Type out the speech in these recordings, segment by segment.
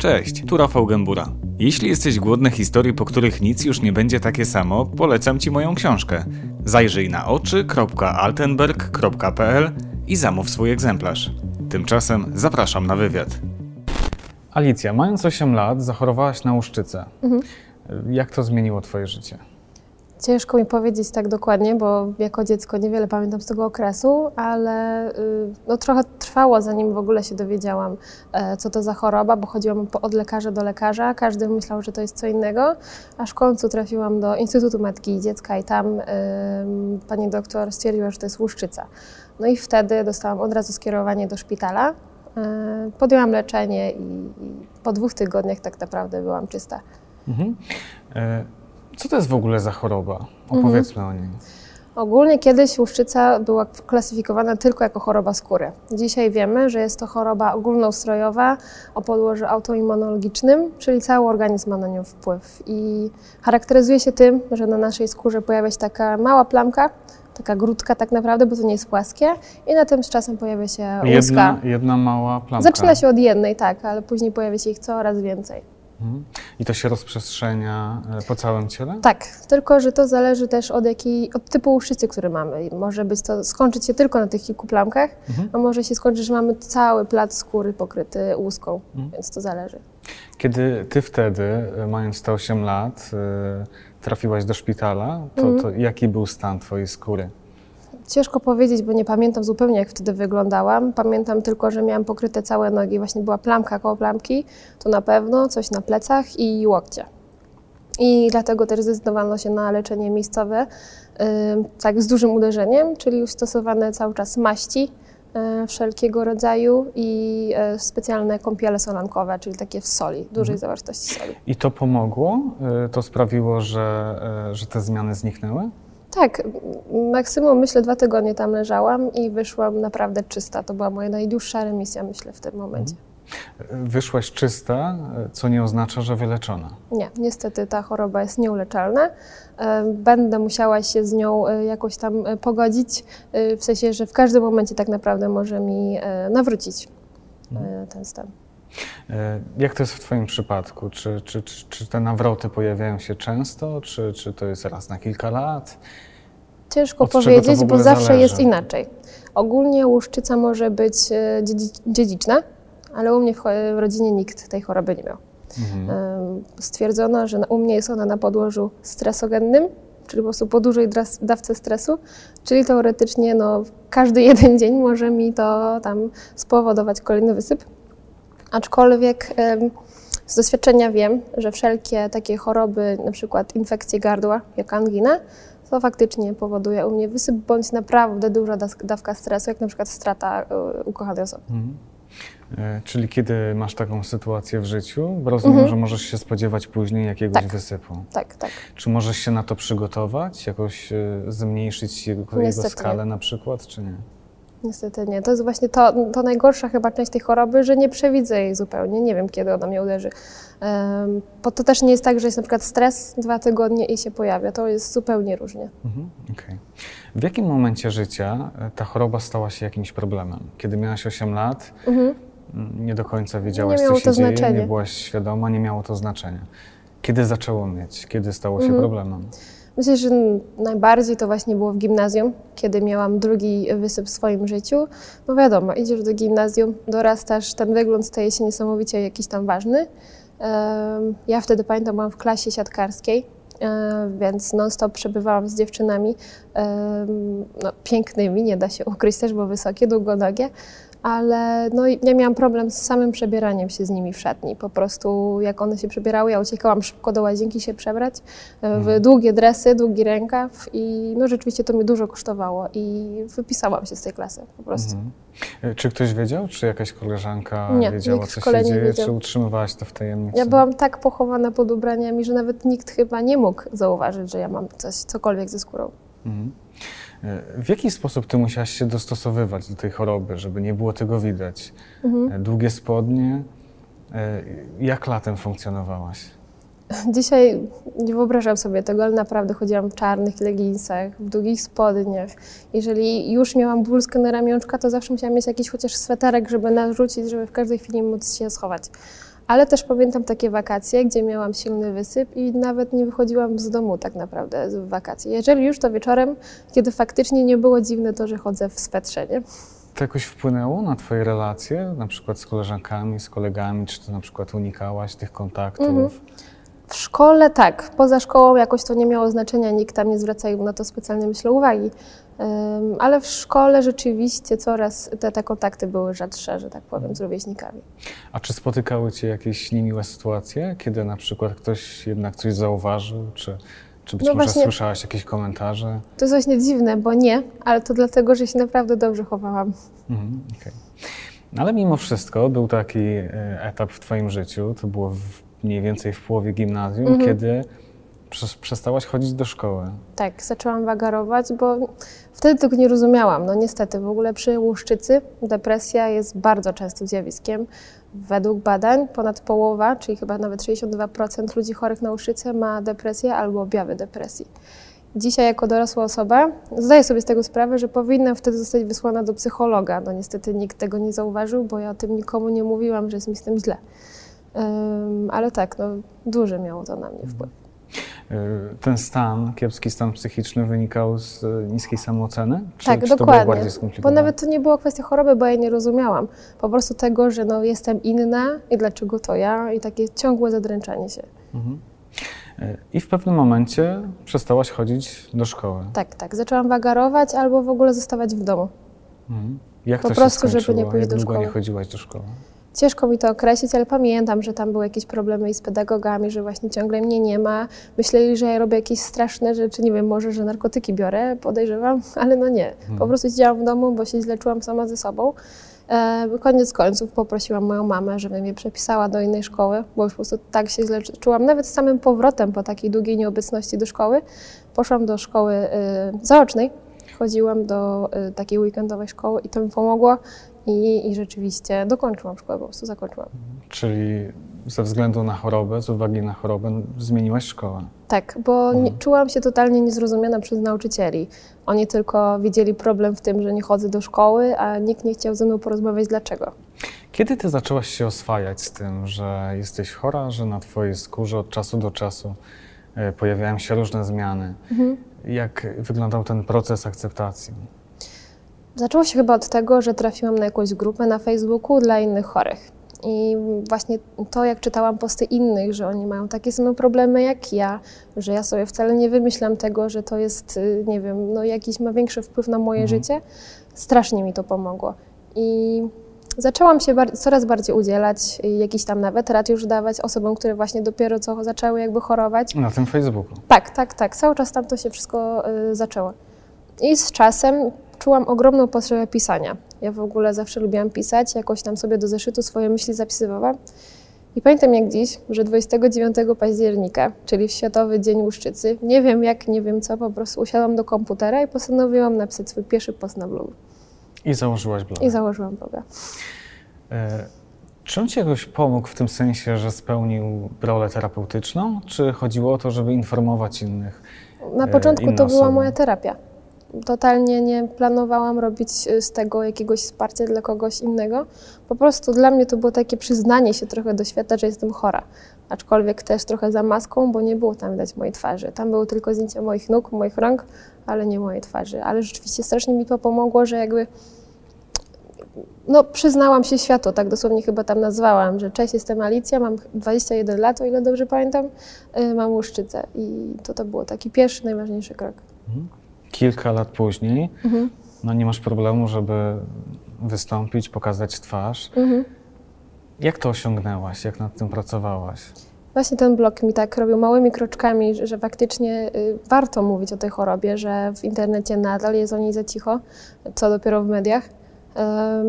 Cześć, tu Rafał Gębura. Jeśli jesteś głodny historii, po których nic już nie będzie takie samo, polecam Ci moją książkę. Zajrzyj na oczy.altenberg.pl i zamów swój egzemplarz. Tymczasem zapraszam na wywiad. Alicja, mając 8 lat, zachorowałaś na łuszczycę. Jak to zmieniło Twoje życie? Ciężko mi powiedzieć tak dokładnie, bo jako dziecko niewiele pamiętam z tego okresu, ale y, no, trochę trwało, zanim w ogóle się dowiedziałam, e, co to za choroba, bo chodziłam od lekarza do lekarza, każdy myślał, że to jest co innego, aż w końcu trafiłam do Instytutu Matki i Dziecka i tam ym, pani doktor stwierdziła, że to jest łuszczyca. No i wtedy dostałam od razu skierowanie do szpitala. E, Podjęłam leczenie i, i po dwóch tygodniach tak naprawdę byłam czysta. Mhm. E, Co to jest w ogóle za choroba? Opowiedzmy o niej. Ogólnie kiedyś łuszczyca była klasyfikowana tylko jako choroba skóry. Dzisiaj wiemy, że jest to choroba ogólnoustrojowa o podłożu autoimmunologicznym, czyli cały organizm ma na nią wpływ. I charakteryzuje się tym, że na naszej skórze pojawia się taka mała plamka, taka grudka tak naprawdę, bo to nie jest płaskie i na tym z czasem pojawia się łuska. Jedna, jedna mała plamka. Zaczyna się od jednej, tak, ale później pojawia się ich coraz więcej. Mhm. I to się rozprzestrzenia e, po całym ciele? Tak, tylko że to zależy też od, jakiej, od typu łuszczycy, który mamy. Może być to skończyć się tylko na tych kilku plamkach, Mhm. a może się skończyć, że mamy cały plac skóry pokryty łuską, Mhm. więc to zależy. Kiedy ty wtedy, e, mając te 8 lat, e, trafiłaś do szpitala, to, Mhm. to jaki był stan twojej skóry? Ciężko powiedzieć, bo nie pamiętam zupełnie, jak wtedy wyglądałam. Pamiętam tylko, że miałam pokryte całe nogi, właśnie była plamka koło plamki, to na pewno coś na plecach i łokcie. I dlatego też zdecydowano się na leczenie miejscowe, tak z dużym uderzeniem, czyli już stosowane cały czas maści y, wszelkiego rodzaju i y, specjalne kąpiele solankowe, czyli takie w soli, dużej zawartości soli. I to pomogło? E, To sprawiło, że, że te zmiany zniknęły? Tak, m- maksimum myślę dwa tygodnie tam leżałam i wyszłam naprawdę czysta. To była moja najdłuższa remisja, myślę, w tym momencie. E, Wyszłaś czysta, co nie oznacza, że wyleczona. Nie, niestety ta choroba jest nieuleczalna. E, Będę musiała się z nią e, jakoś tam e, pogodzić, w sensie, że w każdym momencie tak naprawdę może mi nawrócić e, ten stan. E, Jak to jest w Twoim przypadku? Czy, czy, czy, czy te nawroty pojawiają się często, czy, czy to jest raz na kilka lat? Ciężko Od powiedzieć, bo zawsze zależy? jest inaczej. Ogólnie łuszczyca może być e, dziedzi- dziedziczna, ale u mnie w, rodzinie nikt tej choroby nie miał. Mhm. Em, Stwierdzono, że u mnie jest ona na podłożu stresogennym, czyli po prostu po dużej dawce stresu, czyli teoretycznie no, każdy jeden dzień może mi to tam spowodować kolejny wysyp. Aczkolwiek z doświadczenia wiem, że wszelkie takie choroby, na przykład infekcje gardła, jak angina, to faktycznie powoduje u mnie wysyp bądź naprawdę duża dawka stresu, jak na przykład strata e, ukochanej osoby. Mhm. E, Czyli kiedy masz taką sytuację w życiu, rozumiem, Mhm. że możesz się spodziewać później jakiegoś Tak. wysypu. Tak, tak. Czy możesz się na to przygotować, jakoś e, zmniejszyć jego, Niestety skalę na przykład, czy nie? Niestety nie. To jest właśnie to, to najgorsza chyba część tej choroby, że nie przewidzę jej zupełnie. Nie wiem, kiedy ona mnie uderzy. Um, bo to też nie jest tak, że jest na przykład stres dwa tygodnie i się pojawia. To jest zupełnie różnie. Mhm. okej. W jakim momencie życia e, ta choroba stała się jakimś problemem? Kiedy miałaś 8 lat, Mhm. m, nie do końca wiedziałaś, Nie miało co się to dzieje, znaczenia. nie byłaś świadoma, nie miało to znaczenia. Kiedy zaczęło mieć? Kiedy stało się Mhm. problemem? Myślę, że najbardziej to właśnie było w gimnazjum, kiedy miałam drugi wysyp w swoim życiu. No wiadomo, idziesz do gimnazjum, dorastasz, ten wygląd staje się niesamowicie jakiś tam ważny. Ja wtedy pamiętam, byłam w klasie siatkarskiej, e, więc non-stop przebywałam z dziewczynami no, pięknymi, nie da się ukryć też, bo wysokie, długonogie, ale no, i ja miałam problem z samym przebieraniem się z nimi w szatni. Po prostu jak one się przebierały, ja uciekałam szybko do łazienki się przebrać e, w długie dresy, długi rękaw i no, rzeczywiście to mi dużo kosztowało i wypisałam się z tej klasy po prostu. Mhm. E, Czy ktoś wiedział? Czy jakaś koleżanka Nie, wiedziała, co się dzieje? wiedział. Czy utrzymywałaś to w tajemnicy? Ja byłam tak pochowana pod ubraniami, że nawet nikt chyba nie mógł zauważyć, że ja mam coś, cokolwiek ze skórą. Mhm. W jaki sposób ty musiałaś się dostosowywać do tej choroby, żeby nie było tego widać? Mhm. E, Długie spodnie. E, Jak latem funkcjonowałaś? Dzisiaj nie wyobrażam sobie tego, ale naprawdę chodziłam w czarnych leginsach, w długich spodniach. Jeżeli już miałam bluzkę na ramionczka, to zawsze musiałam mieć jakiś chociaż sweterek, żeby narzucić, żeby w każdej chwili móc się schować. Ale też pamiętam takie wakacje, gdzie miałam silny wysyp i nawet nie wychodziłam z domu tak naprawdę w wakacje. Jeżeli już, to wieczorem, kiedy faktycznie nie było dziwne to, że chodzę w swetrze, nie? To jakoś wpłynęło na Twoje relacje, na przykład z koleżankami, z kolegami? Czy Ty na przykład unikałaś tych kontaktów? Mhm. W szkole tak, poza szkołą jakoś to nie miało znaczenia, nikt tam nie zwracał na to specjalnie, myślę, uwagi. Ale w szkole rzeczywiście coraz te, te kontakty były rzadsze, że tak powiem, z rówieśnikami. A czy spotykały Cię jakieś niemiłe sytuacje, kiedy na przykład ktoś jednak coś zauważył, czy, czy być no może właśnie, słyszałaś jakieś komentarze? To jest właśnie dziwne, bo nie, ale to dlatego, że się naprawdę dobrze chowałam. Mhm, okay. Ale mimo wszystko był taki e, etap w Twoim życiu, to było w mniej więcej w połowie gimnazjum, mhm. kiedy przestałaś chodzić do szkoły. Tak, zaczęłam wagarować, bo wtedy tego nie rozumiałam. No niestety, w ogóle przy łuszczycy depresja jest bardzo częstym zjawiskiem. Według badań ponad połowa, czyli chyba nawet 62% ludzi chorych na łuszczycę ma depresję albo objawy depresji. Dzisiaj jako dorosła osoba zdaję sobie z tego sprawę, że powinnam wtedy zostać wysłana do psychologa. No niestety nikt tego nie zauważył, bo ja o tym nikomu nie mówiłam, że jest mi z tym źle. Um, ale tak, no, duży miało to na mnie wpływ. E, ten stan, kiepski stan psychiczny wynikał z niskiej samooceny? Czy, tak, czy dokładnie. bo nawet to nie była kwestia choroby, bo ja nie rozumiałam. Po prostu tego, że no, jestem inna i dlaczego to ja i takie ciągłe zadręczanie się. Mhm. E, I w pewnym momencie przestałaś chodzić do szkoły. Tak, tak. Zaczęłam wagarować albo w ogóle zostawać w domu. Mhm. Jak po to prostu, żeby nie pójść do szkoły. Jak nie chodziłaś do szkoły? Ciężko mi to określić, ale pamiętam, że tam były jakieś problemy z pedagogami, że właśnie ciągle mnie nie ma. Myśleli, że ja robię jakieś straszne rzeczy, nie wiem, może, że narkotyki biorę, podejrzewam, ale no nie. Po hmm. prostu siedziałam w domu, bo się źle czułam sama ze sobą. E, koniec końców poprosiłam moją mamę, żeby mnie przepisała do innej szkoły, bo już po prostu tak się źle czułam. Nawet z samym powrotem po takiej długiej nieobecności do szkoły, poszłam do szkoły y, zaocznej, chodziłam do y, takiej weekendowej szkoły i to mi pomogło. I, I rzeczywiście dokończyłam szkołę, po prostu zakończyłam. Czyli ze względu na chorobę, z uwagi na chorobę, zmieniłaś szkołę? Tak, bo nie, mhm. czułam się totalnie niezrozumiana przez nauczycieli. Oni tylko widzieli problem w tym, że nie chodzę do szkoły, a nikt nie chciał ze mną porozmawiać dlaczego. Kiedy ty zaczęłaś się oswajać z tym, że jesteś chora, że na twojej skórze od czasu do czasu e, pojawiają się różne zmiany? Mhm. Jak wyglądał ten proces akceptacji? Zaczęło się chyba od tego, że trafiłam na jakąś grupę na Facebooku dla innych chorych. I właśnie to, jak czytałam posty innych, że oni mają takie same problemy jak ja, że ja sobie wcale nie wymyślam tego, że to jest, y, nie wiem, no jakiś ma większy wpływ na moje mhm. życie, strasznie mi to pomogło. I zaczęłam się bar coraz bardziej udzielać, jakiś tam nawet rad już dawać osobom, które właśnie dopiero co zaczęły jakby chorować. Na tym Facebooku? Tak, tak, tak. Cały czas tam to się wszystko y, zaczęło. I z czasem czułam ogromną potrzebę pisania. Ja w ogóle zawsze lubiłam pisać, jakoś tam sobie do zeszytu swoje myśli zapisywałam. I pamiętam jak dziś, że 29 października, czyli w Światowy Dzień Łuszczycy, nie wiem jak, nie wiem co, po prostu usiadłam do komputera i postanowiłam napisać swój pierwszy post na blogu. I założyłaś bloga. I założyłam bloga. E, czy on Ci jakoś pomógł w tym sensie, że spełnił rolę terapeutyczną, czy chodziło o to, żeby informować innych? Na początku to była moja terapia totalnie nie planowałam robić y, z tego jakiegoś wsparcia dla kogoś innego. Po prostu dla mnie to było takie przyznanie się trochę do świata, że jestem chora. Aczkolwiek też trochę za maską, bo nie było tam widać mojej twarzy. Tam były tylko zdjęcia moich nóg, moich rąk, ale nie mojej twarzy. Ale rzeczywiście strasznie mi to pomogło, że jakby no, przyznałam się światu, tak dosłownie chyba tam nazwałam, że cześć, jestem Alicja, mam 21 lat, o ile dobrze pamiętam, y, mam łuszczycę. I to to było taki pierwszy, najważniejszy krok. Mhm kilka lat później, mhm. no nie masz problemu, żeby wystąpić, pokazać twarz. Mhm. Jak to osiągnęłaś? Jak nad tym pracowałaś? Właśnie ten blog mi tak robił małymi kroczkami, że, że faktycznie y, warto mówić o tej chorobie, że w internecie nadal jest o niej za cicho, co dopiero w mediach.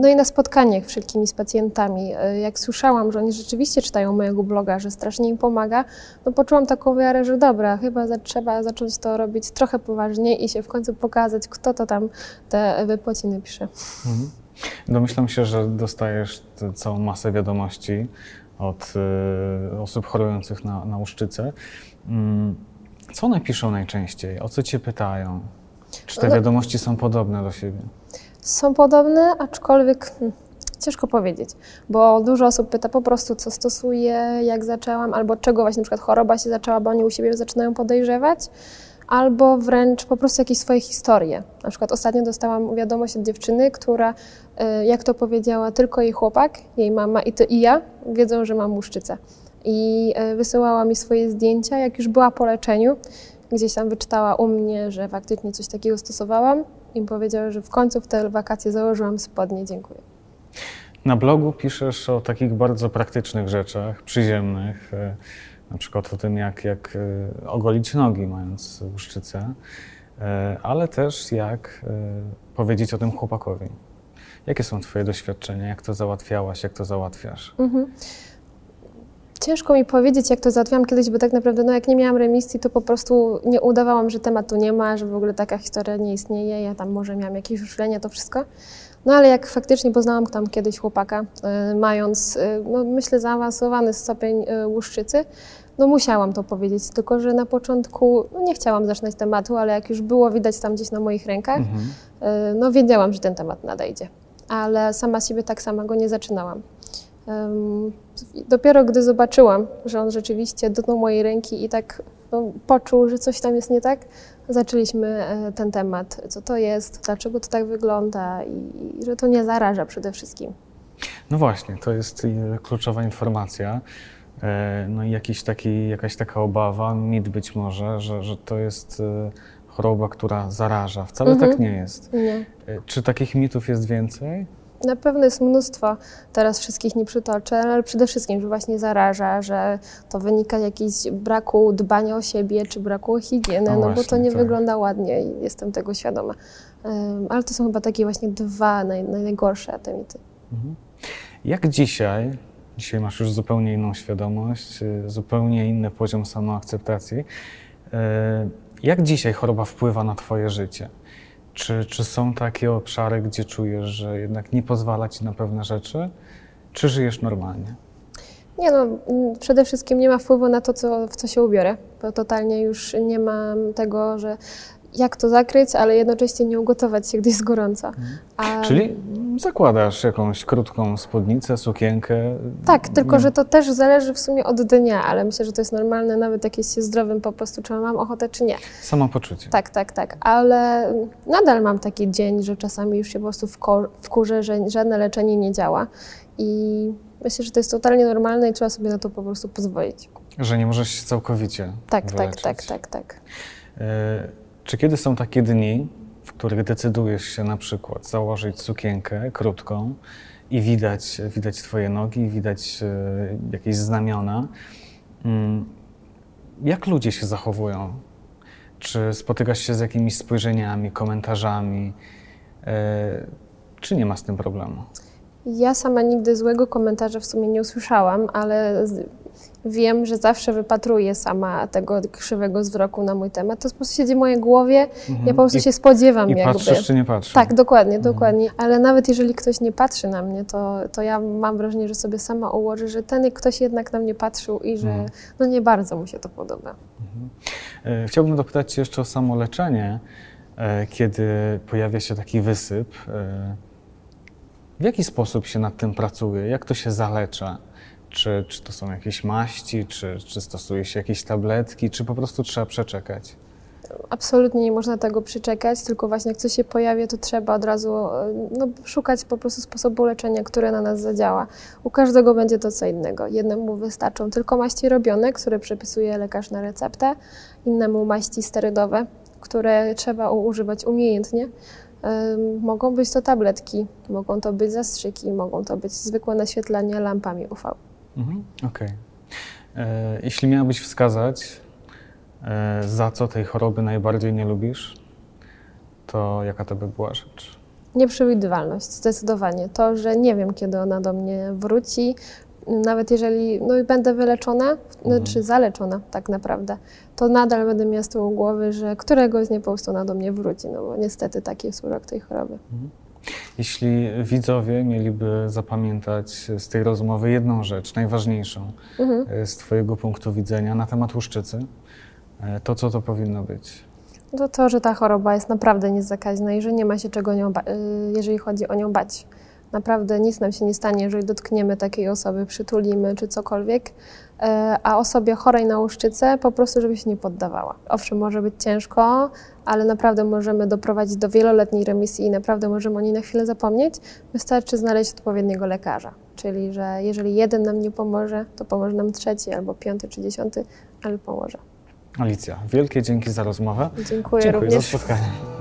No i na spotkaniach wszelkimi z pacjentami, e, jak słyszałam, że oni rzeczywiście czytają mojego bloga, że strasznie im pomaga, no poczułam taką wiarę, że dobra, chyba trzeba zacząć to robić trochę poważniej i się w końcu pokazać, kto to tam te wypłaciny pisze. Mhm. Domyślam się, że dostajesz całą masę wiadomości od y, osób chorujących na, na uszczycę. Mm, co one piszą najczęściej? O co cię pytają? Czy te no, wiadomości są podobne do siebie? Są podobne, aczkolwiek hmm, ciężko powiedzieć, bo dużo osób pyta po prostu, co stosuję, jak zaczęłam, albo czego właśnie na przykład choroba się zaczęła, bo oni u siebie zaczynają podejrzewać, albo wręcz po prostu jakieś swoje historie. Na przykład ostatnio dostałam wiadomość od dziewczyny, która, y, jak to powiedziała, tylko jej chłopak, jej mama i, ty, i ja wiedzą, że mam łuszczycę. I y, wysyłała mi swoje zdjęcia, jak już była po leczeniu. Gdzieś tam wyczytała u mnie, że faktycznie coś takiego stosowałam i powiedziała, że w końcu w te wakacje założyłam spodnie. Dziękuję. Na blogu piszesz o takich bardzo praktycznych rzeczach, przyziemnych, e, na przykład o tym, jak, jak e, ogolić nogi, mając łuszczycę, e, ale też jak powiedzieć o tym chłopakowi. Jakie są Twoje doświadczenia? Jak to załatwiałaś? Jak to załatwiasz? Mhm. Ciężko mi powiedzieć, jak to załatwiałam kiedyś, bo tak naprawdę, no jak nie miałam remisji, to po prostu nie udawałam, że tematu nie ma, że w ogóle taka historia nie istnieje. Ja tam może miałam jakieś uszlenie, to wszystko. No ale jak faktycznie poznałam tam kiedyś chłopaka, y, mając, y, no, myślę, zaawansowany stopień y, łuszczycy, no musiałam to powiedzieć, tylko że na początku no, nie chciałam zaczynać tematu, ale jak już było widać tam gdzieś na moich rękach, mhm. no wiedziałam, że ten temat nadejdzie. Ale sama siebie tak sama go nie zaczynałam. Dopiero gdy zobaczyłam, że on rzeczywiście dotknął mojej ręki i tak no, poczuł, że coś tam jest nie tak, zaczęliśmy e, ten temat, co to jest, dlaczego to tak wygląda i, i że to nie zaraża przede wszystkim. No właśnie, to jest e, kluczowa informacja. E, no i jakiś taki, jakaś taka obawa, mit być może, że, że to jest choroba, która zaraża. Wcale mhm. tak nie jest. Nie. Czy takich mitów jest więcej? Na pewno jest mnóstwo, teraz wszystkich nie przytoczę, ale przede wszystkim, że właśnie zaraża, że to wynika z jakiegoś braku dbania o siebie, czy braku higieny, no, no właśnie, bo to nie tak. wygląda ładnie i jestem tego świadoma. Um, ale to są chyba takie właśnie dwa naj, najgorsze te mity. Mhm. Jak dzisiaj, dzisiaj masz już zupełnie inną świadomość, y, zupełnie inny poziom samoakceptacji, y, jak dzisiaj choroba wpływa na twoje życie? Czy, czy są takie obszary, gdzie czujesz, że jednak nie pozwala ci na pewne rzeczy, czy żyjesz normalnie? Nie no, przede wszystkim nie ma wpływu na to, co, w co się ubiorę, bo totalnie już nie mam tego, że jak to zakryć, ale jednocześnie nie ugotować się, gdy jest gorąco. Mhm. A... Czyli zakładasz jakąś krótką spódnicę, sukienkę? Tak, tylko że to też zależy w sumie od dnia, ale myślę, że to jest normalne, nawet jak jest się zdrowym po prostu, czy mam ochotę, czy nie. Samopoczucie. Tak, tak, tak, ale nadal mam taki dzień, że czasami już się po prostu wkurzę, że żadne leczenie nie działa i myślę, że to jest totalnie normalne i trzeba sobie na to po prostu pozwolić. Że nie możesz się całkowicie Tak, wyleczyć. tak, tak, tak, tak. Czy kiedy są takie dni, w których decydujesz się na przykład założyć sukienkę krótką i widać, widać Twoje nogi, widać e, jakieś znamiona, mm, jak ludzie się zachowują? Czy spotykasz się z jakimiś spojrzeniami, komentarzami? E, czy nie ma z tym problemu? Ja sama nigdy złego komentarza w sumie nie usłyszałam, ale wiem, że zawsze wypatruję sama tego krzywego zwroku na mój temat. To po prostu siedzi w mojej głowie, mhm. ja po prostu I, się spodziewam i jakby. patrzysz czy nie patrzysz? Tak, dokładnie, mhm. dokładnie. Ale nawet jeżeli ktoś nie patrzy na mnie, to, to ja mam wrażenie, że sobie sama ułożę, że ten ktoś jednak na mnie patrzył i że mhm. no nie bardzo mu się to podoba. Mhm. E, chciałbym dopytać Cię jeszcze o samo leczenie, e, kiedy pojawia się taki wysyp. E, w jaki sposób się nad tym pracuje? Jak to się zalecza? Czy, czy to są jakieś maści, czy, czy stosuje się jakieś tabletki, czy po prostu trzeba przeczekać? Absolutnie nie można tego przeczekać, tylko właśnie jak coś się pojawia, to trzeba od razu no, szukać po prostu sposobu leczenia, które na nas zadziała. U każdego będzie to co innego. Jednemu wystarczą tylko maści robione, które przepisuje lekarz na receptę, innemu maści sterydowe, które trzeba używać umiejętnie. Mogą być to tabletki, mogą to być zastrzyki, mogą to być zwykłe naświetlanie lampami UV. Mhm, Okej. Okay. E, jeśli miałabyś wskazać, e, za co tej choroby najbardziej nie lubisz, to jaka to by była rzecz? Nieprzewidywalność, zdecydowanie. To, że nie wiem, kiedy ona do mnie wróci, nawet jeżeli no, będę wyleczona, mhm. czy zaleczona tak naprawdę, to nadal będę miała z tyłu głowy, że któregoś dnia po prostu ona do mnie wróci, no bo niestety taki jest urok tej choroby. Mhm. Jeśli widzowie mieliby zapamiętać z tej rozmowy jedną rzecz, najważniejszą mhm. E, z Twojego punktu widzenia na temat łuszczycy, e, to co to powinno być? To to, że ta choroba jest naprawdę niezakaźna i że nie ma się czego nią e, jeżeli chodzi o nią bać. Naprawdę nic nam się nie stanie, jeżeli dotkniemy takiej osoby, przytulimy czy cokolwiek. A osobie chorej na łuszczycę po prostu, żeby się nie poddawała. Owszem, może być ciężko, ale naprawdę możemy doprowadzić do wieloletniej remisji i naprawdę możemy o niej na chwilę zapomnieć. Wystarczy znaleźć odpowiedniego lekarza. Czyli, że jeżeli jeden nam nie pomoże, to pomoże nam trzeci albo piąty czy dziesiąty, ale pomoże. Alicja, wielkie dzięki za rozmowę. Dziękuję, Dziękuję również. za spotkanie.